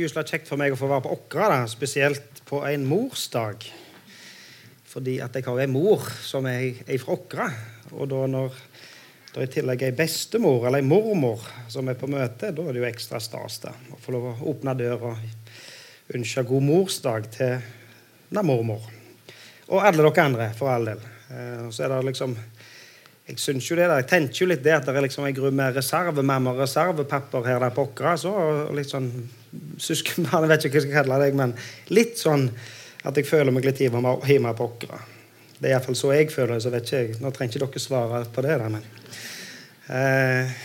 Gyselig kjekt for meg å få være på Åkra, da, spesielt på en morsdag. Fordi at jeg har ei mor som er, er fra Åkra. Og da når det i tillegg er ei bestemor eller ei mormor som er på møte, da er det jo ekstra stas da, å få lov å åpne døra og ønske god morsdag til na mormor. Og alle dere andre, for all del. Eh, så er det liksom jeg synes jo det der, jeg tenker jo litt det at det er liksom en grunn med reservemamma og reservepapper her der på Åkra. Og litt sånn søskenbarn, jeg vet ikke hva jeg skal kalle deg, men litt sånn at jeg føler meg litt hjemme på Åkra. Det er iallfall så jeg føler det. så vet ikke jeg. Nå trenger ikke dere svare på det, der, men eh,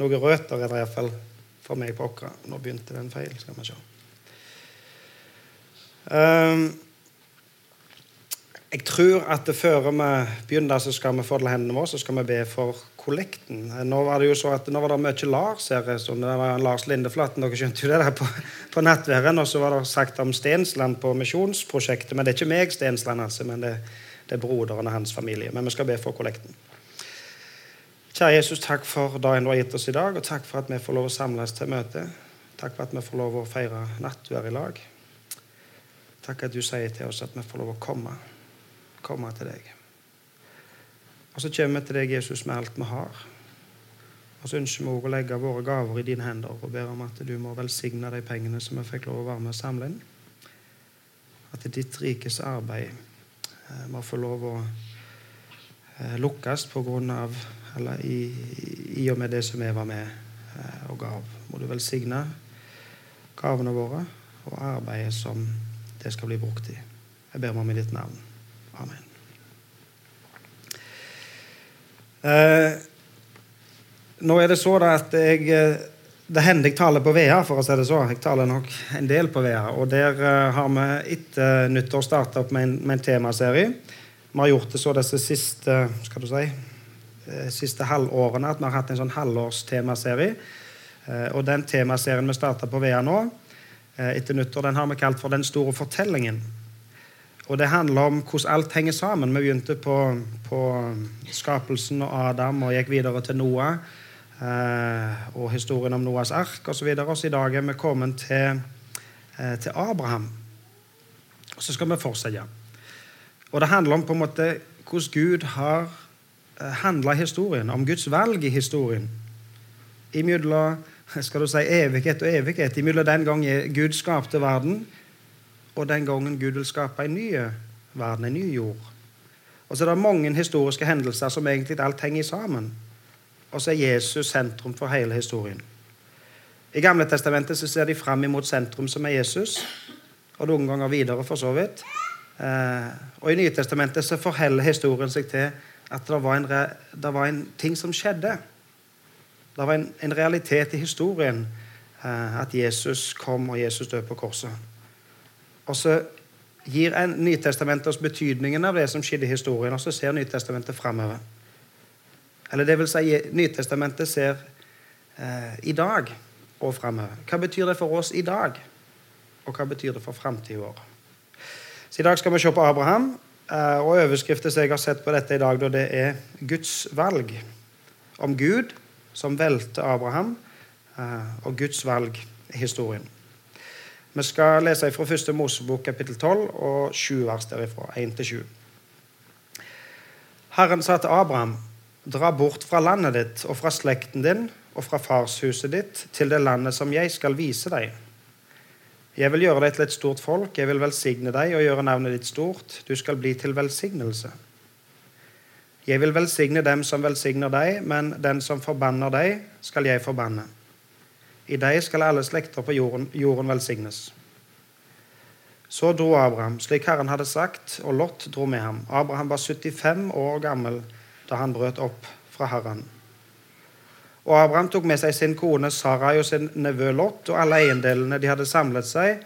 Noen røtter er det iallfall for meg på Åkra. Nå begynte den feil. Skal vi se. Um, jeg tror at før vi begynner, så skal vi fordle hendene våre så skal vi be for kollekten. Nå var det jo så at nå var det mye Lars her. Det var Lars Lindeflaten, dere skjønte jo det der på, på nattværen. Og så var det sagt om Stensland på misjonsprosjektet. Men det er ikke meg, Stensland, altså, men det, det er broderen og hans familie. Men vi skal be for kollekten. Kjære Jesus, takk for dagen du har gitt oss i dag, og takk for at vi får lov å samles til møte. Takk for at vi får lov å feire nattvær i lag. Takk at du sier til oss at vi får lov å komme komme til deg. Og så kommer vi til deg, Jesus, med alt vi har. Og så ønsker vi også å legge våre gaver i dine hender og ber om at du må velsigne de pengene som vi fikk lov å være med og samle inn. At ditt rikes arbeid eh, må få lov å eh, lukkes på grunn av Eller i, i, og med det som vi var med eh, og gav. Må du velsigne gavene våre og arbeidet som det skal bli brukt i. Jeg ber meg om i ditt navn. Amen. Eh, nå er det så at jeg eh, Det hender jeg taler på VEA, for å si det så. Jeg taler nok en del på VEA. Og der eh, har vi etter nyttår starta opp med en, med en, temaserie. Vi har gjort det så disse siste skal du si, eh, siste halvårene at vi har hatt en sånn halvårstemaserie. Eh, og den temaserien vi starta på VEA nå, eh, etter nyttår, den har vi kalt for Den store fortellingen. Og det handler om hvordan alt henger sammen. Vi begynte på, på skapelsen og Adam og gikk videre til Noah eh, og historien om Noahs ark osv. Så og i dag er vi kommet til, eh, til Abraham. Og så skal vi fortsette. Og det handler om på en måte hvordan Gud har eh, handla historien, om Guds valg i historien. Imellom skal du si, evighet og evighet. Imellom den gang Gud skapte verden, og den gangen Gud vil skape en ny verden, en ny jord. Og så er det mange historiske hendelser som egentlig alt henger sammen. Og så er Jesus sentrum for hele historien. I Gamle testamentet så ser de fram imot sentrum, som er Jesus, og noen ganger videre, for så vidt. Eh, og i Nye testamentet så forholder historien seg til at det var, en, det var en ting som skjedde. Det var en, en realitet i historien eh, at Jesus kom, og Jesus døde på korset. Og så gir Nytestamentet oss betydningen av det som skjedde i historien, og så ser Nytestamentet framover. Eller det vil si, Nytestamentet ser eh, i dag og framover. Hva betyr det for oss i dag? Og hva betyr det for framtida vår? Så I dag skal vi se på Abraham, eh, og overskriften som jeg har sett på dette i dag, da, det er Guds valg. Om Gud som valgte Abraham, eh, og Guds valg i historien. Vi skal lese fra 1. Mosebok kapittel 12 og sju vers derifra. 1-7. Herren sa til Abraham, dra bort fra landet ditt og fra slekten din og fra farshuset ditt til det landet som jeg skal vise deg. Jeg vil gjøre deg til et stort folk, jeg vil velsigne deg og gjøre navnet ditt stort. Du skal bli til velsignelse. Jeg vil velsigne dem som velsigner deg, men den som forbanner deg, skal jeg forbanne. I deg skal alle slekter på jorden, jorden velsignes. Så dro Abraham, slik Herren hadde sagt, og Lot dro med ham. Abraham var 75 år gammel da han brøt opp fra Herren. Og Abraham tok med seg sin kone Sarai og sin nevø Lot og alle eiendelene de hadde samlet seg,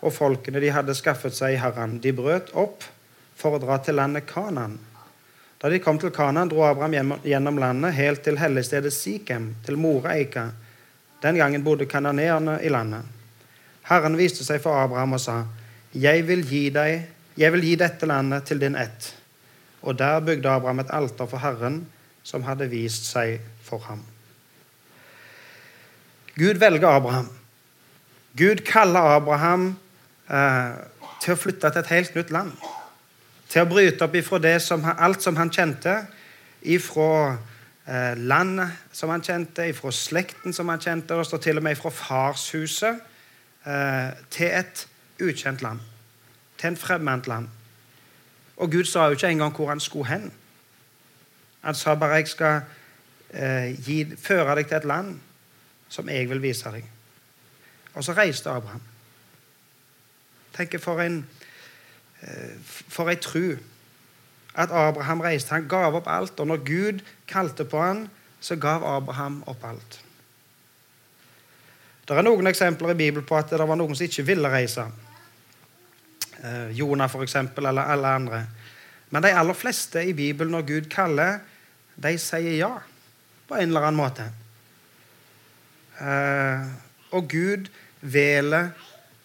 og folkene de hadde skaffet seg i Herren. De brøt opp for å dra til landet Kanan. Da de kom til Kanan, dro Abraham gjennom landet helt til helligstedet Sikhem, til Moreika, den gangen bodde kananeerne i landet. Herren viste seg for Abraham og sa, jeg vil, deg, jeg vil gi dette landet til din ett. Og der bygde Abraham et alter for Herren, som hadde vist seg for ham. Gud velger Abraham. Gud kaller Abraham eh, til å flytte til et helt nytt land. Til å bryte opp ifra det som, alt som han kjente, ifra eh, landet som han kjente, ifra slekten som han kjente, og står til og med fra farshuset, eh, til et ukjent land. Til en fremmed land. Og Gud sa jo ikke engang hvor han skulle hen. Han sa bare 'jeg skal eh, gi, føre deg til et land som jeg vil vise deg'. Og så reiste Abraham. Tenk for en eh, for ei tru at Abraham reiste. Han gav opp alt, og når Gud kalte på han, så gav Abraham opp alt. Det er noen eksempler i Bibelen på at det var noen som ikke ville reise. Eh, Jonah, for eksempel, eller alle andre. Men de aller fleste i Bibelen, når Gud kaller, de sier ja på en eller annen måte. Eh, og Gud velger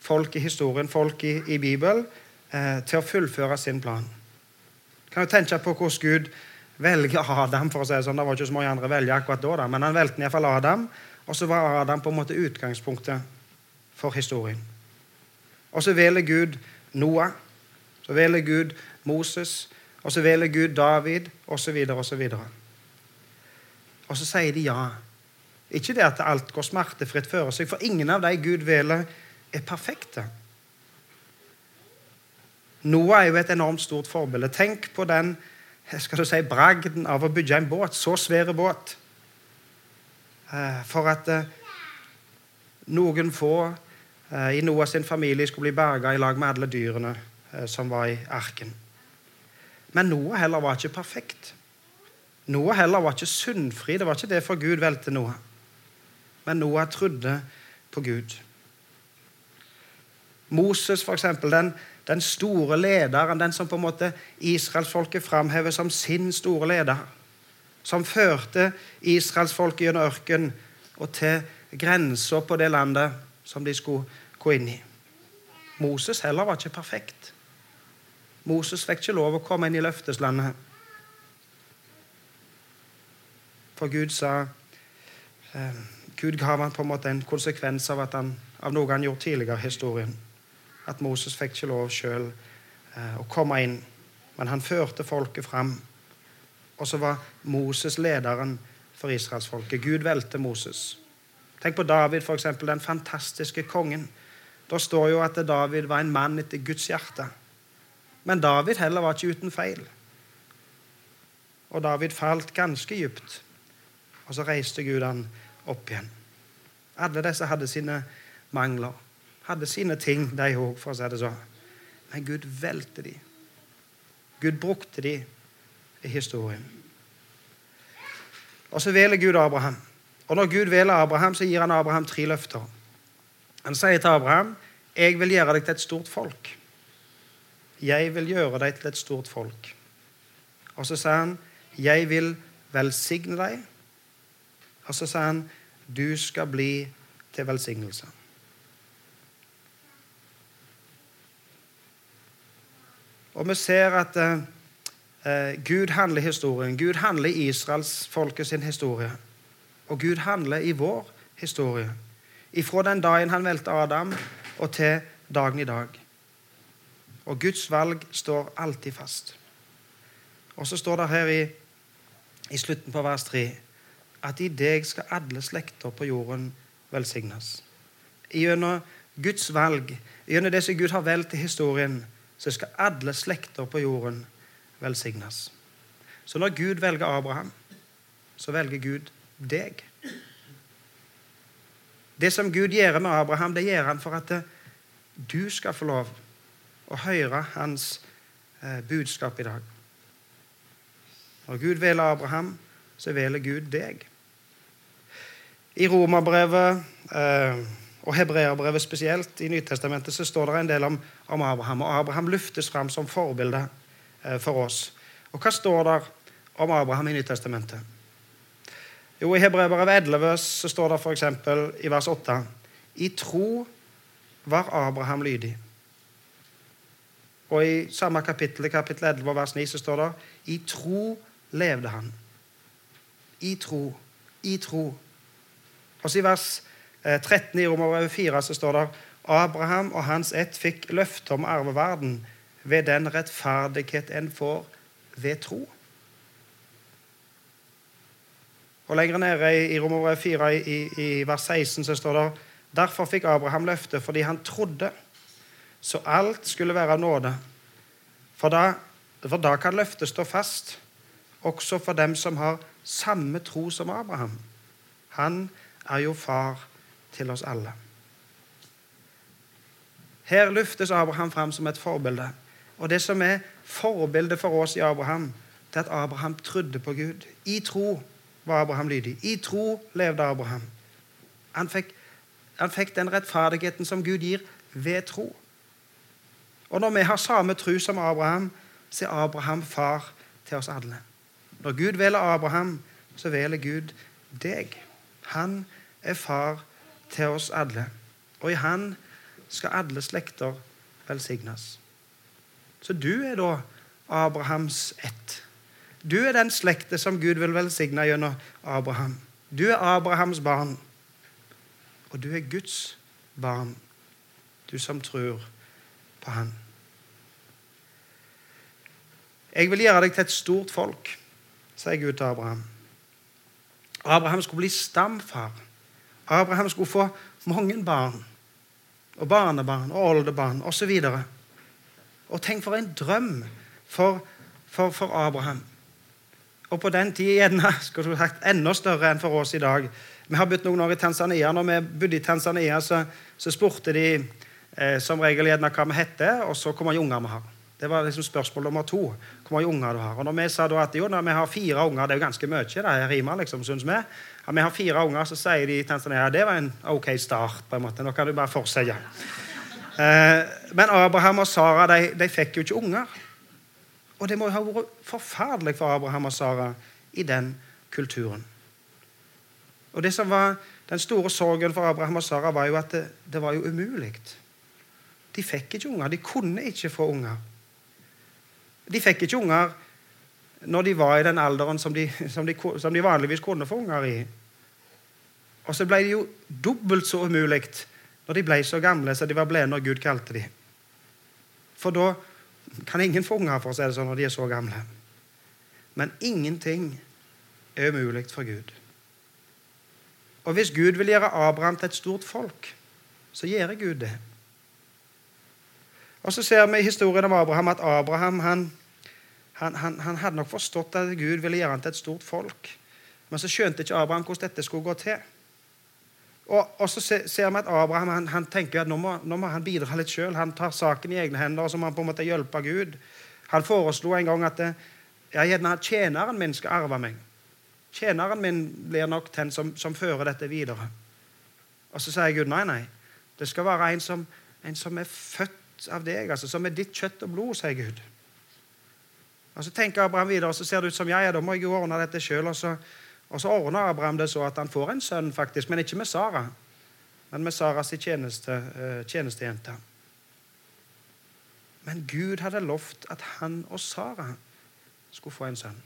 folk i historien, folk i, Bibelen, eh, til å fullføre sin plan. Kan jo tenke på hvordan Gud velger Adam. for å si Det sånn. Det var ikke så mange andre velge akkurat da, da. men han valgte iallfall Adam. Og så var Adam på en måte utgangspunktet for historien. Og så velger Gud Noah. Så velger Gud Moses. Og så velger Gud David, osv., osv. Og så sier de ja. Ikke det at alt går smertefritt for seg, for ingen av de Gud velger, er perfekte. Noah er jo et enormt stort forbilde. Tenk på den skal du si, bragden av å bygge en båt, så svær båt. Eh, for at eh, noen få eh, i Noah sin familie skulle bli berga i lag med alle dyrene som var i arken. Men Noah heller var ikke perfekt. Noah heller var ikke syndfri. Det var ikke det for Gud valgte Noah. Men Noah trodde på Gud. Moses, for eksempel, den, den store lederen, den som på en måte israelsfolket framhever som sin store leder. Som førte israelsfolket gjennom ørkenen og til grensa på det landet som de skulle gå inn i. Moses heller var ikke perfekt. Moses fikk ikke lov å komme inn i løfteslandet. For Gud sa eh, Gud ga ham på en måte en konsekvens av, han, av noe han gjorde tidligere i historien at Moses fikk ikke lov sjøl eh, å komme inn. Men han førte folket fram. Og så var Moses lederen for israelsfolket. Gud velte Moses. Tenk på David, for eksempel, den fantastiske kongen. Da står jo at David var en mann etter Guds hjerte. Men David heller var ikke uten feil. Og David falt ganske dypt. Og så reiste Gud han opp igjen. Alle disse hadde sine mangler hadde sine ting, de òg, for å si det sånn. Men Gud velte de. Gud brukte de i historien. Og så velger Gud Abraham. Og når Gud velger Abraham, så gir han Abraham tre løfter. Han sier til Abraham, 'Jeg vil gjøre deg til et stort folk'. Jeg vil gjøre deg til et stort folk. Og så sier han, 'Jeg vil velsigne deg'. Og så sier han, 'Du skal bli til velsignelse'. Og vi ser at eh, eh, Gud handler i historien. Gud handler i israelsfolket sin historie. Og Gud handler i vår historie. Ifra den dagen han valgte Adam, og til dagen i dag. Og Guds valg står alltid fast. Og så står det her i, i slutten på vers 3 at i deg skal alle slekter på jorden velsignes. Gjennom Guds valg, gjennom det som Gud har valgt i historien, så skal alle slekter på jorden velsignes. Så når Gud velger Abraham, så velger Gud deg. Det som Gud gjør med Abraham, det gjør han for at du skal få lov å høre hans eh, budskap i dag. Når Gud velger Abraham, så velger Gud deg. I Romerbrevet eh, og hebreerbrevet spesielt, i Nytestamentet, så står det en del om, om Abraham. Og Abraham luftes fram som forbilde eh, for oss. Og hva står der om Abraham i Nytestamentet? Jo, I Hebreerbrevet 11 så står det f.eks. i vers 8 I tro var Abraham lydig. Og i samme kapittel, kapittel 11, vers 9, så står det I tro levde han. I tro. I tro. Og så i vers 13 i Romerbrevet 4 så står det Abraham og hans ett fikk løfte om arveverden ved den rettferdighet en får ved tro. Og Lenger nede i Romerbrevet 4 i, i, vers 16 så står det Derfor fikk Abraham løftet fordi han trodde, så alt skulle være nåde. For da, for da kan løftet stå fast, også for dem som har samme tro som Abraham. Han er jo far til oss alle. Her løftes Abraham fram som et forbilde. Og det som er forbildet for oss i Abraham, det er at Abraham trodde på Gud. I tro var Abraham lydig. I tro levde Abraham. Han fikk, han fikk den rettferdigheten som Gud gir, ved tro. Og når vi har samme tro som Abraham, så er Abraham far til oss alle. Når Gud velger Abraham, så velger Gud deg. Han er far til oss alle. Og i han skal alle slekter velsignes. Så du er da Abrahams ett. Du er den slekte som Gud vil velsigne gjennom Abraham. Du er Abrahams barn. Og du er Guds barn, du som tror på Han. Jeg vil gjøre deg til et stort folk, sier Gud til Abraham. Abraham skulle bli stamfar. Abraham skulle få mange barn. Og barnebarn og oldebarn osv. Og, og tenk for en drøm for, for, for Abraham. Og på den tid gjerne skulle sagt, enda større enn for oss i dag. Vi har bodd noen år i Tanzania. Når vi bodde i Tanzania, så, så spurte de eh, som regel gjerne hva vi heter, og så hvor mange unger vi har. Det var liksom spørsmål nummer to. Hvor mange unger du har. Og når vi sa da at jo, når vi har fire unger, det er jo ganske mye, det er rimer, liksom, syns vi. Ja, vi har fire unger, så sier de i Tanzania det var en ok start. på en måte. Nå kan du bare fortsette. Eh, men Abraham og Sara de, de fikk jo ikke unger. Og det må ha vært forferdelig for Abraham og Sara i den kulturen. Og det som var Den store sorgen for Abraham og Sara var jo at det, det var jo umulig. De fikk ikke unger. De kunne ikke få unger. De fikk ikke unger når de var i den alderen som de, som de, som de vanligvis kunne få unger i. Og så ble det jo dobbelt så umulig når de ble så gamle så de var blitt når Gud kalte dem. For da kan ingen få unger for det sånn når de er så gamle. Men ingenting er umulig for Gud. Og hvis Gud vil gjøre Abraham til et stort folk, så gjør Gud det. Og så ser vi i historien om Abraham at Abraham han, han, han, han hadde nok forstått at Gud ville gjøre ham til et stort folk. Men så skjønte ikke Abraham hvordan dette skulle gå til. Og, og så ser vi at Abraham han, han tenker at nå må, nå må han bidra litt sjøl. Han tar saken i egne hender og så må han på en måte hjelpe Gud. Han foreslo en gang at gjerne tjeneren min skal arve meg. Tjeneren min blir nok den som, som, fører dette videre. Og så sier Gud nei, nei. Det skal være en som, en som er født av deg, altså som er ditt kjøtt og blod, sier Gud. Og Så tenker Abraham videre, og så ser det ut som ja, ja, da må jeg jo ordne dette sjøl. Og og så ordner Abraham det så at han får en sønn, faktisk, men ikke med Sara. Men med Saras tjeneste, uh, tjenestejente. Men Gud hadde lovt at han og Sara skulle få en sønn.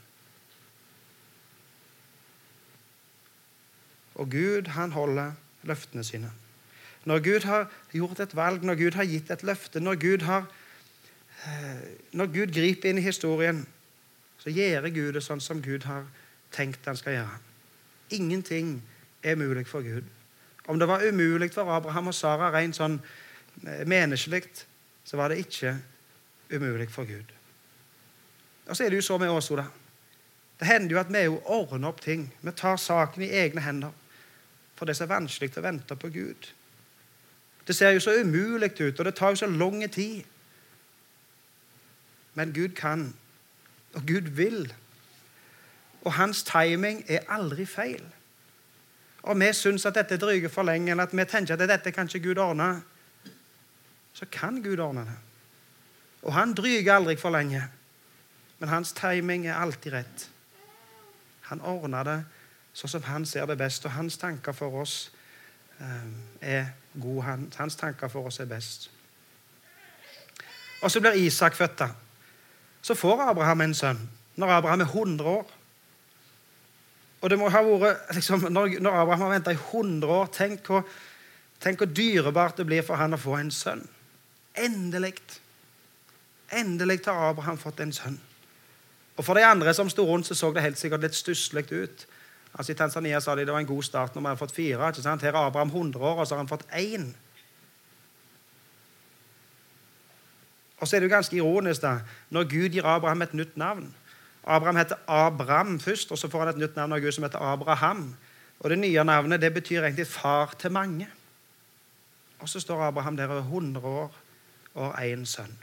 Og Gud, han holder løftene sine. Når Gud har gjort et valg, når Gud har gitt et løfte, når Gud, har, når Gud griper inn i historien, så gjør Gud det sånn som Gud har tenkt han skal gjøre. Ingenting er mulig for Gud. Om det var umulig for Abraham og Sara rent sånn eh, menneskelig, så var det ikke umulig for Gud. Og så er det jo så med oss, Oda. Det hender jo at vi ordner opp ting. Vi tar saken i egne hender. For det er så vanskelig å vente på Gud. Det ser jo så umulig ut, og det tar jo så lang tid. Men Gud kan, og Gud vil og hans timing er aldri feil. Og vi syns at dette dryger for lenge, eller at vi tenker at dette kan ikke Gud ordne, så kan Gud ordne det. Og han dryger aldri for lenge. Men hans timing er alltid rett. Han ordner det sånn som han ser det best, og hans tanker for oss um, er gode. Hans tanker for oss er best. Og så blir Isak født. Så får Abraham en sønn når Abraham er 100 år. Og det må ha vært, liksom, når, når Abraham har venta i 100 år Tenk hvor, Tenk hvor dyrebart det blir for han å få en sønn. Endelig. Endelig har Abraham fått en sønn. Og For de andre som sto rundt, så så det helt sikkert litt stusslig ut. Altså I Tanzania sa de det var en god start når man hadde fått fire. Her er Abraham 100 år, og så har han fått én. Og så er det jo ganske ironisk da, når Gud gir Abraham et nytt navn. Abraham heter Abram først, og så får han et nytt navn av Gud som heter Abraham. Og Det nye navnet det betyr egentlig far til mange. Og så står Abraham der over 100 år og én sønn.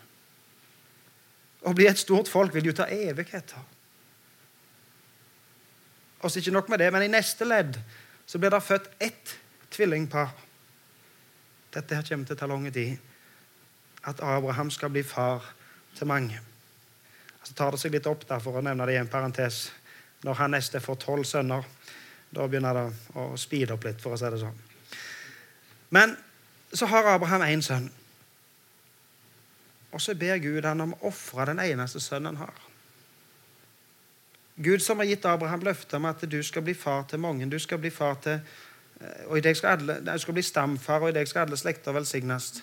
Å bli et stort folk vil jo ta evigheter. Og så ikke nok med det, men i neste ledd så blir det født ett tvillingpar. Dette her kommer til å ta lang tid. At Abraham skal bli far til mange. Så tar det seg litt opp der, for å nevne det i en parentes. Når han neste får tolv sønner, da begynner det å speede opp litt, for å si det sånn. Men så har Abraham én sønn. Og så ber Gud han om å ofre den eneste sønnen han har. Gud som har gitt Abraham løftet om at du skal bli far til mange. Du skal bli far til eh, og i deg skal alle, skal bli stamfar, og i deg skal alle slekter velsignes.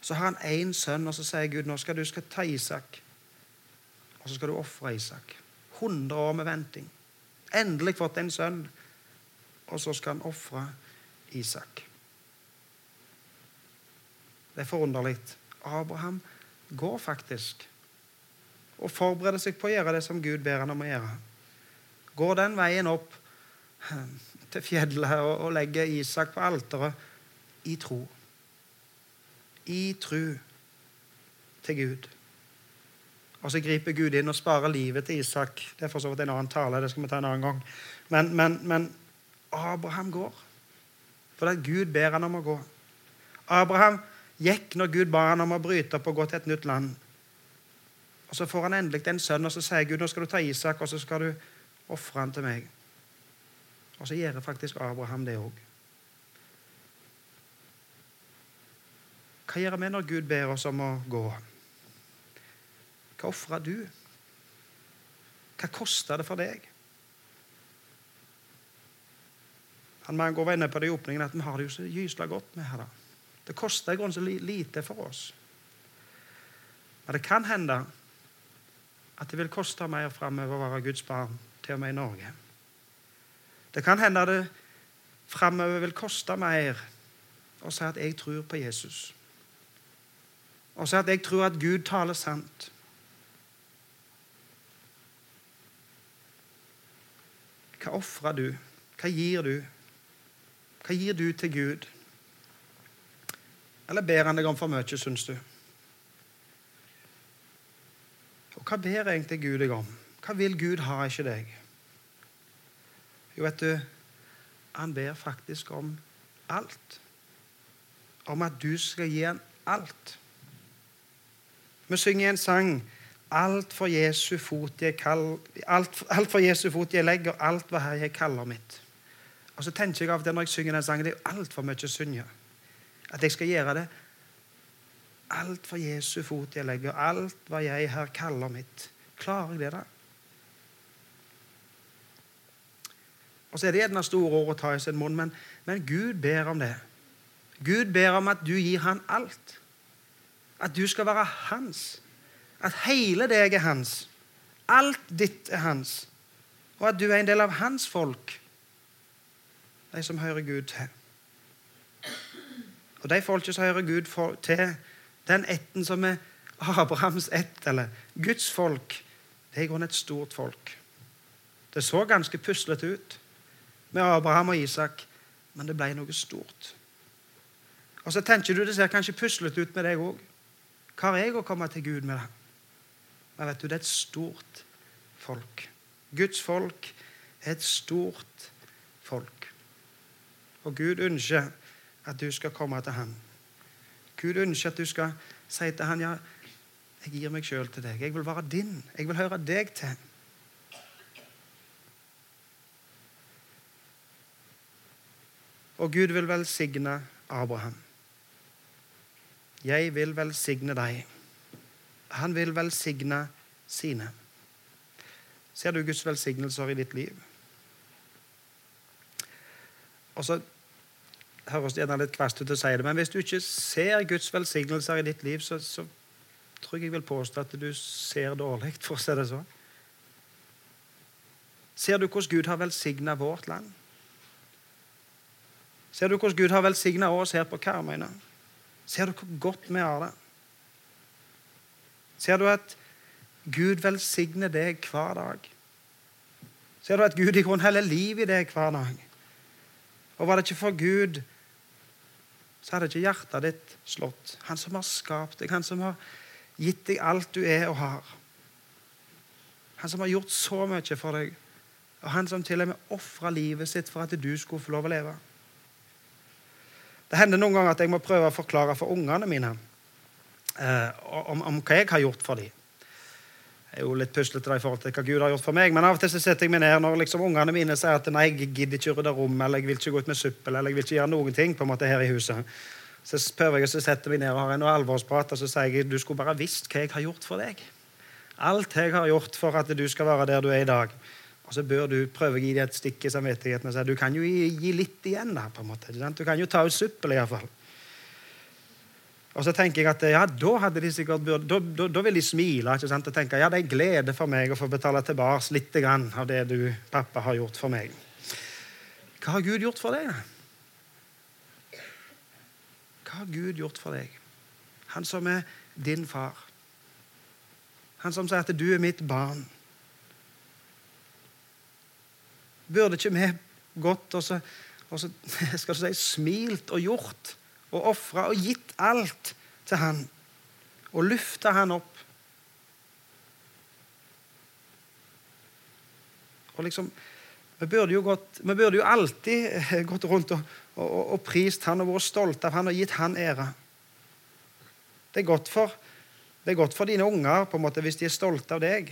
Så har han én sønn, og så sier Gud nå skal du skal ta Isak. Og så skal du ofre Isak. 100 år med venting. Endelig fått en sønn. Og så skal han ofre Isak. Det er forunderlig. Abraham går faktisk og forbereder seg på å gjøre det som Gud ber han om å gjøre. Går den veien opp til fjellet og legger Isak på alteret i tro. I tru til Gud. Og så griper Gud inn og sparer livet til Isak. Det er for så vidt en annen tale. det skal vi ta en annen gang. Men, men, men Abraham går. For det er Gud ber han om å gå. Abraham gikk når Gud ba han om å bryte opp og gå til et nytt land. Og Så får han endelig en sønn, og så sier Gud nå skal du ta Isak og så skal du ofre han til meg. Og så gjør faktisk Abraham det òg. Hva gjør vi når Gud ber oss om å gå? Hva ofrer du? Hva koster det for deg? Han Mango var inne på det i åpningen at vi har det jo så gysla godt med her. da. Det koster i grunnen så lite for oss. Men det kan hende at det vil koste mer framover å være Guds barn, til og med i Norge. Det kan hende det framover vil koste mer å si at jeg tror på Jesus. Og så at jeg tror at Gud taler sant. Hva ofrer du? Hva gir du? Hva gir du til Gud? Eller ber han deg om for mye, syns du? Og hva ber egentlig Gud deg om? Hva vil Gud ha ikke deg? Jo, vet du, han ber faktisk om alt. Om at du skal gi ham alt. Vi synger en sang Alt for Jesu fot jeg, kall, alt, alt for Jesu fot jeg legger, alt hva her jeg kaller mitt. Og så tenker jeg av det når jeg synger den sangen, det er altfor mye å synge. At jeg skal gjøre det. Alt for Jesu fot jeg legger, alt hva jeg her kaller mitt. Klarer jeg det, da? Og så er det gjerne store ord å ta i sin munn, men, men Gud ber om det. Gud ber om at du gir han alt. At du skal være hans. At hele deg er hans. Alt ditt er hans. Og at du er en del av hans folk. De som hører Gud til. Og de folket som hører Gud til, den etten som er Abrahams ett, eller Guds folk, det er i grunnen et stort folk. Det så ganske puslete ut med Abraham og Isak, men det ble noe stort. Og så tenker du det ser kanskje puslete ut med deg òg. Hva har jeg å komme til Gud med? Men vet du, det er et stort folk. Guds folk er et stort folk. Og Gud ønsker at du skal komme til ham. Gud ønsker at du skal si til ham ja, jeg gir meg sjøl til deg. Jeg vil være din. Jeg vil høre deg til. Og Gud vil velsigne Abraham. Jeg vil velsigne deg. Han vil velsigne sine. Ser du Guds velsignelser i ditt liv? Og så høres gjerne litt kvast ut å si det, men hvis du ikke ser Guds velsignelser i ditt liv, så, så tror jeg jeg vil påstå at du ser dårlig, for å si det sånn. Ser du hvordan Gud har velsigna vårt land? Ser du hvordan Gud har velsigna oss her på Karmøyene? Ser du hvor godt vi har det? Ser du at Gud velsigner deg hver dag? Ser du at Gud i grunnen heller liv i deg hver dag? Og var det ikke for Gud, så hadde ikke hjertet ditt slått. Han som har skapt deg, han som har gitt deg alt du er og har. Han som har gjort så mye for deg, og han som til og med ofra livet sitt for at du skulle få lov å leve. Det hender noen ganger at jeg må prøve å forklare for ungene mine eh, om, om, hva jeg har gjort for dem. Jeg er jo litt puslete i forhold til hva Gud har gjort for meg, men av og til så setter jeg meg ned når liksom ungene mine sier at nei, jeg gidder ikke rydde rom, eller jeg vil ikke gå ut med søppel, eller jeg vil ikke gjøre noen ting på en måte her i huset. Så prøver jeg å sette meg ned og har en alvorsprat, og så sier jeg du skulle bare visst hva jeg har gjort for deg. Alt jeg har gjort for at du skal være der du er i dag. Og så bør du prøve å gi deg et stikk i samvittigheten og si du kan jo gi, gi litt igjen. da, på en måte. Du kan jo ta ut søppel, iallfall. Og så tenker jeg at ja, da hadde de sikkert da, da, da vil de smile ikke sant? og tenke ja, det er glede for meg å få betale tilbake litt av det du, pappa, har gjort for meg. Hva har Gud gjort for deg? Hva har Gud gjort for deg? Han som er din far. Han som sier at du er mitt barn. Burde ikke vi gått og så, og så skal du si, smilt og gjort og ofra og gitt alt til han og løfta han opp? Og liksom, vi burde jo, gått, vi burde jo alltid gått rundt og, og, og, prist han og vært stolte av han og gitt han ære. Det er godt for, det er godt for dine unger på en måte, hvis de er stolte av deg.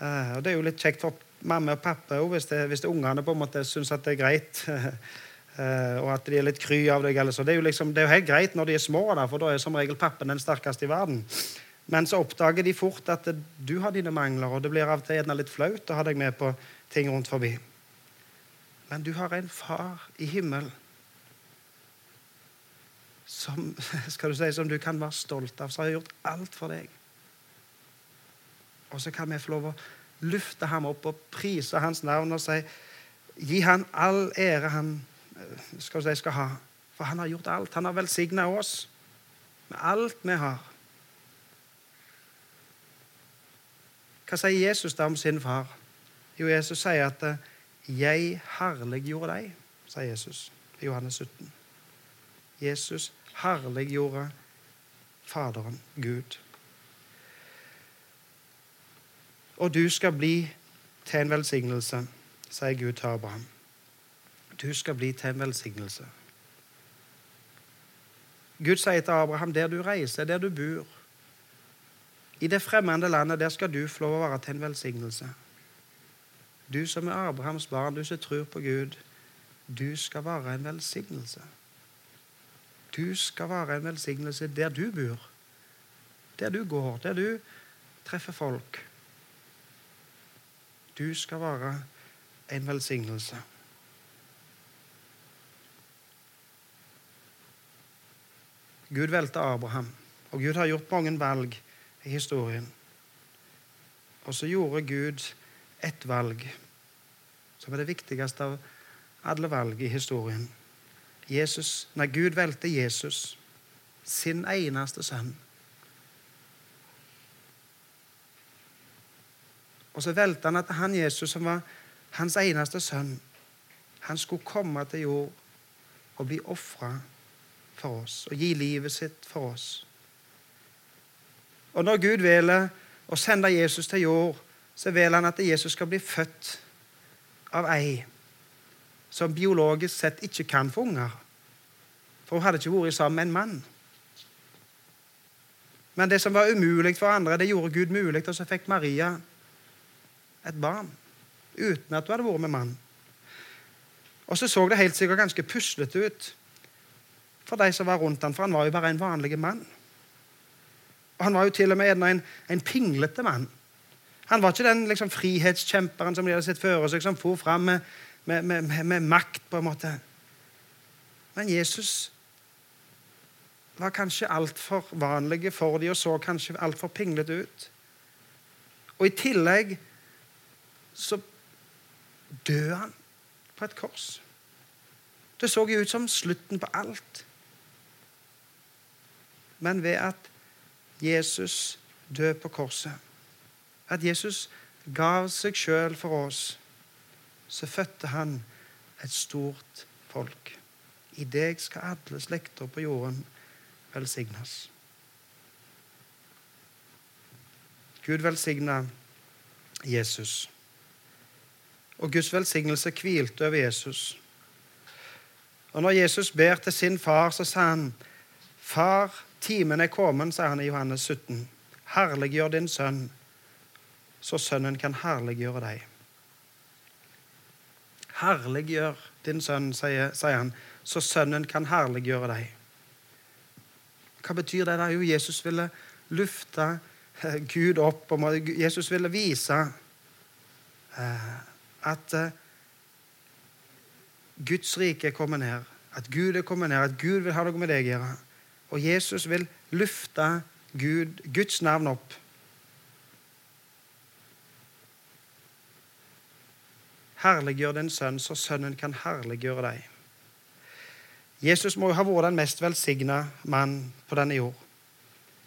Uh, og Det er jo litt kjekt for mamma og pappa òg, hvis, hvis ungene på en måte syns at det er greit. Uh, og at de er litt kry av deg. Eller så. Det er, jo liksom, det er jo helt greit når de er små, da, for da er som regel pappen den sterkeste i verden. Men så oppdager de fort at du har dine mangler, og det blir av og til litt flaut å ha deg med på ting rundt forbi. Men du har en far i himmelen som, skal du si, som du kan være stolt av, som har gjort alt for deg. Og så kan vi få lov å løfte ham opp og prise hans navn og si Gi han all ære han eh, skal, si, skal ha. For han har gjort alt. Han har velsigna oss med alt vi har. Hva sier Jesus da om sin far? Jo, Jesus sier at eh, 'jeg herliggjorde deg', sier Jesus i Johannes 17. Jesus herliggjorde Faderen, Gud. Og du skal bli til en velsignelse, sier Gud til Abraham. Du skal bli til en velsignelse. Gud sier til Abraham, der du reiser, der du bor, i det fremmede landet, der skal du få lov å være til en velsignelse. Du som er Abrahams barn, du som tror på Gud, du skal være en velsignelse. Du skal være en velsignelse der du bor, der du går, der du treffer folk. Du skal være en velsignelse. Gud valgte Abraham, og Gud har gjort mange valg i historien. Og så gjorde Gud ett valg, som er det viktigste av alle valg i historien. Jesus, nei, Gud valgte Jesus, sin eneste sønn. Og så valgte han at han Jesus, som var hans eneste sønn, han skulle komme til jord og bli ofra for oss og gi livet sitt for oss. Og når Gud velger å sende Jesus til jord, så velger han at Jesus skal bli født av ei som biologisk sett ikke kan få unger. For hun hadde ikke vært sammen med en mann. Men det som var umulig for andre, det gjorde Gud mulig, og så fikk Maria et barn uten at du hadde vært med mann. Og så så det helt sikkert ganske puslete ut for de som var rundt han, for han var jo bare en vanlig mann. Og Han var jo til og med en, en pinglete mann. Han var ikke den liksom, frihetskjemperen som de hadde sett før seg, som for fram med, med, med, med, makt. på en måte. Men Jesus var kanskje altfor vanlige for dem og så kanskje altfor pinglete ut. Og i tillegg så døde han på et kors. Det så jo ut som slutten på alt. Men ved at Jesus døde på korset, at Jesus gav seg sjøl for oss, så fødte han et stort folk. I deg skal alle slekter på jorden velsignes. Gud velsigne Jesus. Og Guds velsignelse hvilte over Jesus. Og når Jesus ber til sin far, så sa han, 'Far, timen er kommet', sa han i Johannes 17. 'Herliggjør din sønn, så sønnen kan herliggjøre deg'. Herliggjør din sønn, sier, sier han, så sønnen kan herliggjøre deg. Hva betyr det? Er jo Jesus ville lufte eh, Gud opp. og Jesus ville vise eh, at eh, Guds rike er kommet ned. At Gud er kommet ned. At Gud vil ha noe med deg å gjøre. Og Jesus vil lufte Gud, Guds navn opp. Herliggjør din sønn, så sønnen kan herliggjøre deg. Jesus må jo ha vært den mest velsigna mann på denne jord.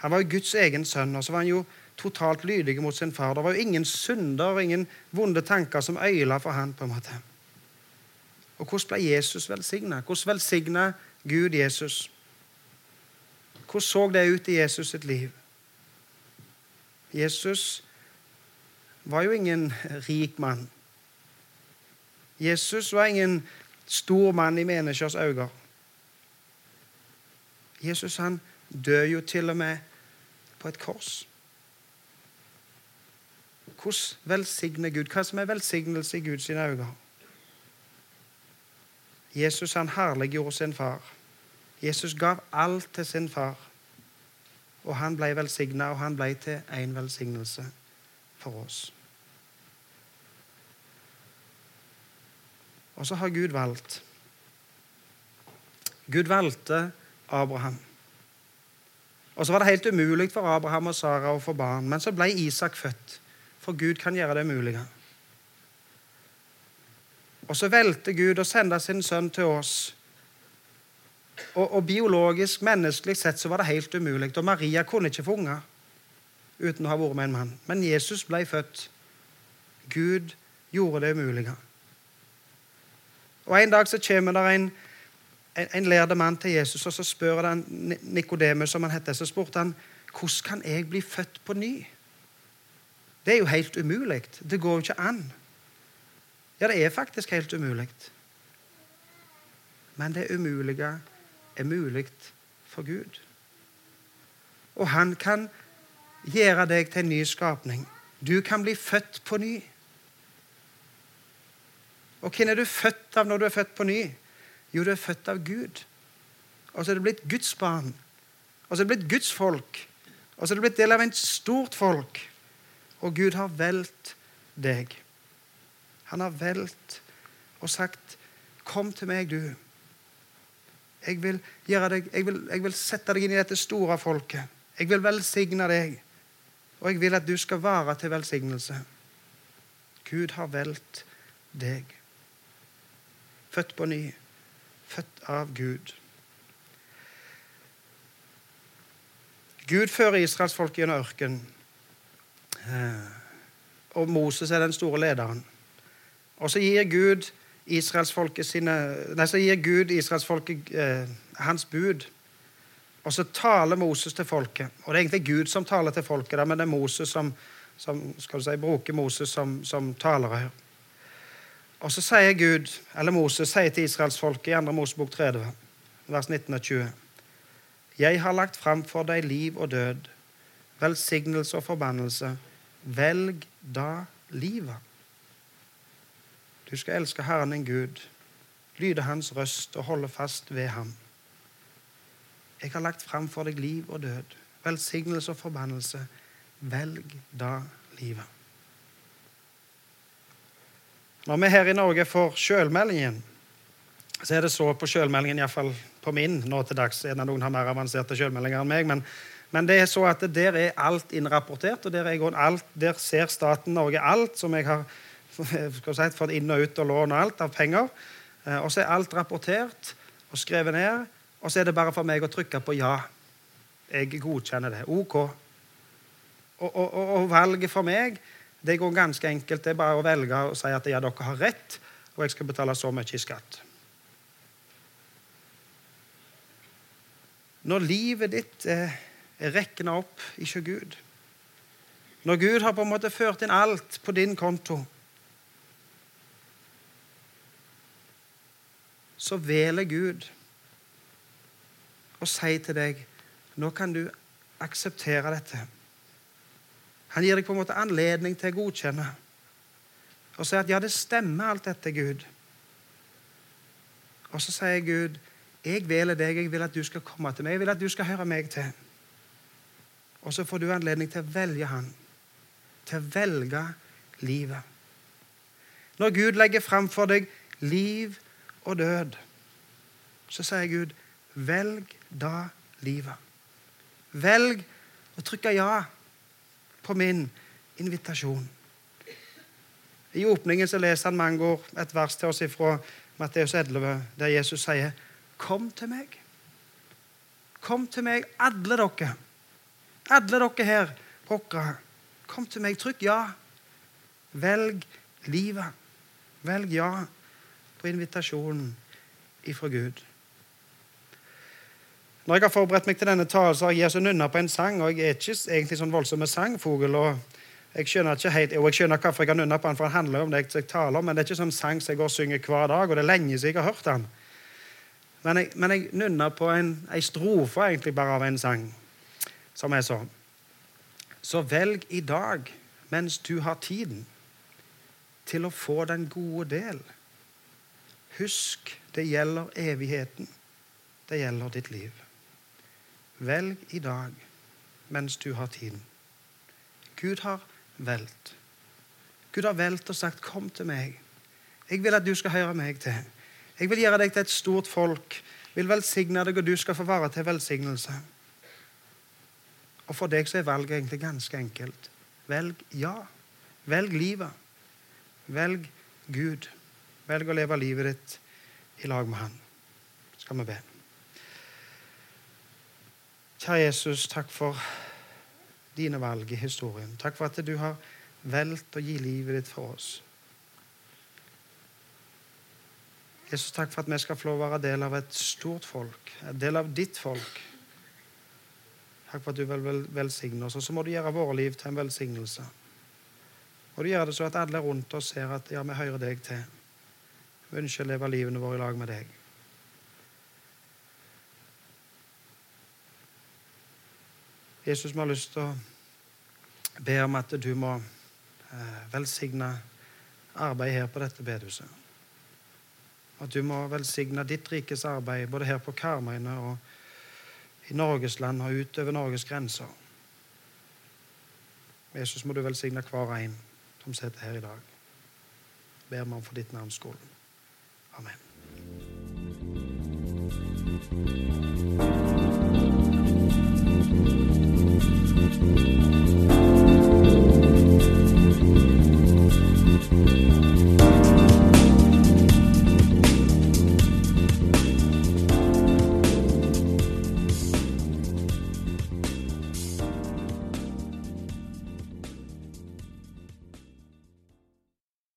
Han var jo Guds egen sønn, og så var han jo totalt lydige mot sin far. Det var jo ingen synder og ingen vonde tanker som øyla for han på en måte. Og hvordan ble Jesus velsigna? Hvordan velsigna Gud Jesus? Hvordan så det ut i Jesus sitt liv? Jesus var jo ingen rik mann. Jesus var ingen stor mann i menneskers øyne. Jesus han dør jo til og med på et kors. Hvordan velsigner Gud? Hva som er velsignelse i Guds øyne? Jesus han herliggjorde sin far. Jesus gav alt til sin far. Og han ble velsigna, og han ble til en velsignelse for oss. Og så har Gud valgt. Gud valgte Abraham. Og så var det helt umulig for Abraham og Sara å få barn, men så ble Isak født. For Gud kan gjøre det mulige. Og så valgte Gud å sende sin sønn til oss. Og, og biologisk, menneskelig sett så var det helt umulig. Og Maria kunne ikke få unger uten å ha vært med en mann. Men Jesus ble født. Gud gjorde det umulige. Og En dag så kommer det en en, en lærde mann til Jesus, og så spør han Nikodemus, som han heter, så spurte han hvordan kan jeg bli født på ny. Det er jo helt umulig. Det går jo ikke an. Ja, det er faktisk helt umulig. Men det umulige er mulig for Gud. Og han kan gjøre deg til en ny skapning. Du kan bli født på ny. Og hvem er du født av når du er født på ny? Jo, du er født av Gud. Og så er du blitt Guds barn. Og så er du blitt Guds folk. Og så er du blitt del av en stort folk. Og Gud har valgt deg. Han har valgt og sagt, 'Kom til meg, du'. Jeg vil, deg, jeg, vil, jeg vil, sette deg inn i dette store folket. Jeg vil velsigne deg. Og jeg vil at du skal vare til velsignelse. Gud har valgt deg. Født på ny født av Gud. Gud fører israelsfolket gjennom ørkenen. Eh, og Moses er den store lederen. Og så gir Gud israelsfolket israelsfolket eh, hans bud. Og så taler Moses til folket. Og det er egentlig Gud som taler til folket, men det er Moses som, som skal du si, bruker Moses som, som her Og så sier Gud, eller Moses sier til israelsfolket i 2. Mosebok 30, vers 19 og 20. Jeg har lagt fram for deg liv og død, velsignelse og forbannelse. Velg da livet. Du skal elske Herren din Gud, lyde Hans røst og holde fast ved ham. Jeg har lagt fram for deg liv og død, velsignelse og forbannelse. Velg da livet. Når vi her i Norge får sjølmeldingen, så er det så på sjølmeldingen, iallfall på min nå til dags Noen har mer avanserte sjølmeldinger enn meg. Men, men, det er så at der er alt innrapportert, og der, alt, der ser staten Norge alt som jeg har si, fått inn og ut og lån og alt av penger. Eh, og så er alt rapportert og skrevet ned, og så er det bare for meg å trykke på ja. Jeg godkjenner det. OK. Og, og, og valget for meg det går ganske enkelt. Det er bare å velge og si at ja, dere har rett, og jeg skal betale så mye i skatt. Når livet ditt er, er regna opp ikke Gud Når Gud har på en måte ført inn alt på din konto Så veler Gud og sier til deg nå kan du akseptere dette. Han gir deg på en måte anledning til å godkjenne og si at ja, det stemmer, alt dette, Gud. Og så sier Gud, jeg velger deg, jeg vil at du skal komme til meg, jeg vil at du skal høre meg til. Og så får du anledning til å velge Han, til å velge livet. Når Gud legger fram for deg liv og død, så sier Gud, velg da livet. Velg å trykke ja på min invitasjon. I åpningen så leser han mange år et vers til oss fra Matteus 11, der Jesus sier, 'Kom til meg'. Kom til meg, alle dere. Alle dere her rockere, Kom til meg. Trykk ja. Velg livet. Velg ja på invitasjonen ifra Gud. Når jeg har forberedt meg til denne talen, så har jeg så nynna på en sang. Og jeg er ikke egentlig sånn voldsom sangfugl. og Jeg skjønner ikke helt, og jeg skjønner hvorfor jeg har nynna på den, for den handler om det jeg taler om, men det er ikke sånn sang som jeg går og synger hver dag, og det er lenge siden jeg har hørt den. Men jeg, men jeg nynna på en, en strofe egentlig bare av en sang, som er sånn. Så velg i dag, mens du har tiden, til å få den gode del. Husk, det gjelder evigheten. Det gjelder ditt liv. Velg i dag mens du har tiden. Gud har valgt. Gud har valgt og sagt, 'Kom til meg. Jeg vil at du skal høre meg til.' 'Jeg vil gjøre deg til et stort folk.' Jeg 'Vil velsigne deg, og du skal få være til velsignelse.' Og for deg så er valget egentlig ganske enkelt. Velg ja. Velg livet. Velg Gud. Velg å leve livet ditt i lag med Han. Skal vi be. Kjære Jesus, takk for dine valg i historien. Takk for at du har valgt å gi livet ditt for oss. Jesus, takk for at vi skal få lov å være del av et stort folk, en del av ditt folk. Takk for at du vil velsigne oss. Og så må du gjøre våre liv til en velsignelse. Og du gjør det så at alle rundt oss ser at ja, vi hører deg til. Vi ønsker å leve livene våre i lag med deg. Jesus, vi har lyst til å be om at du må eh, velsigne arbeidet her på dette bedehuset. At du må velsigne ditt rikes arbeid både her på Karmøyene og i Norges land og utover Norges grenser. Jesus, må du velsigne hver en som sitter her i dag. Ber meg om for ditt navns skyld. Amen.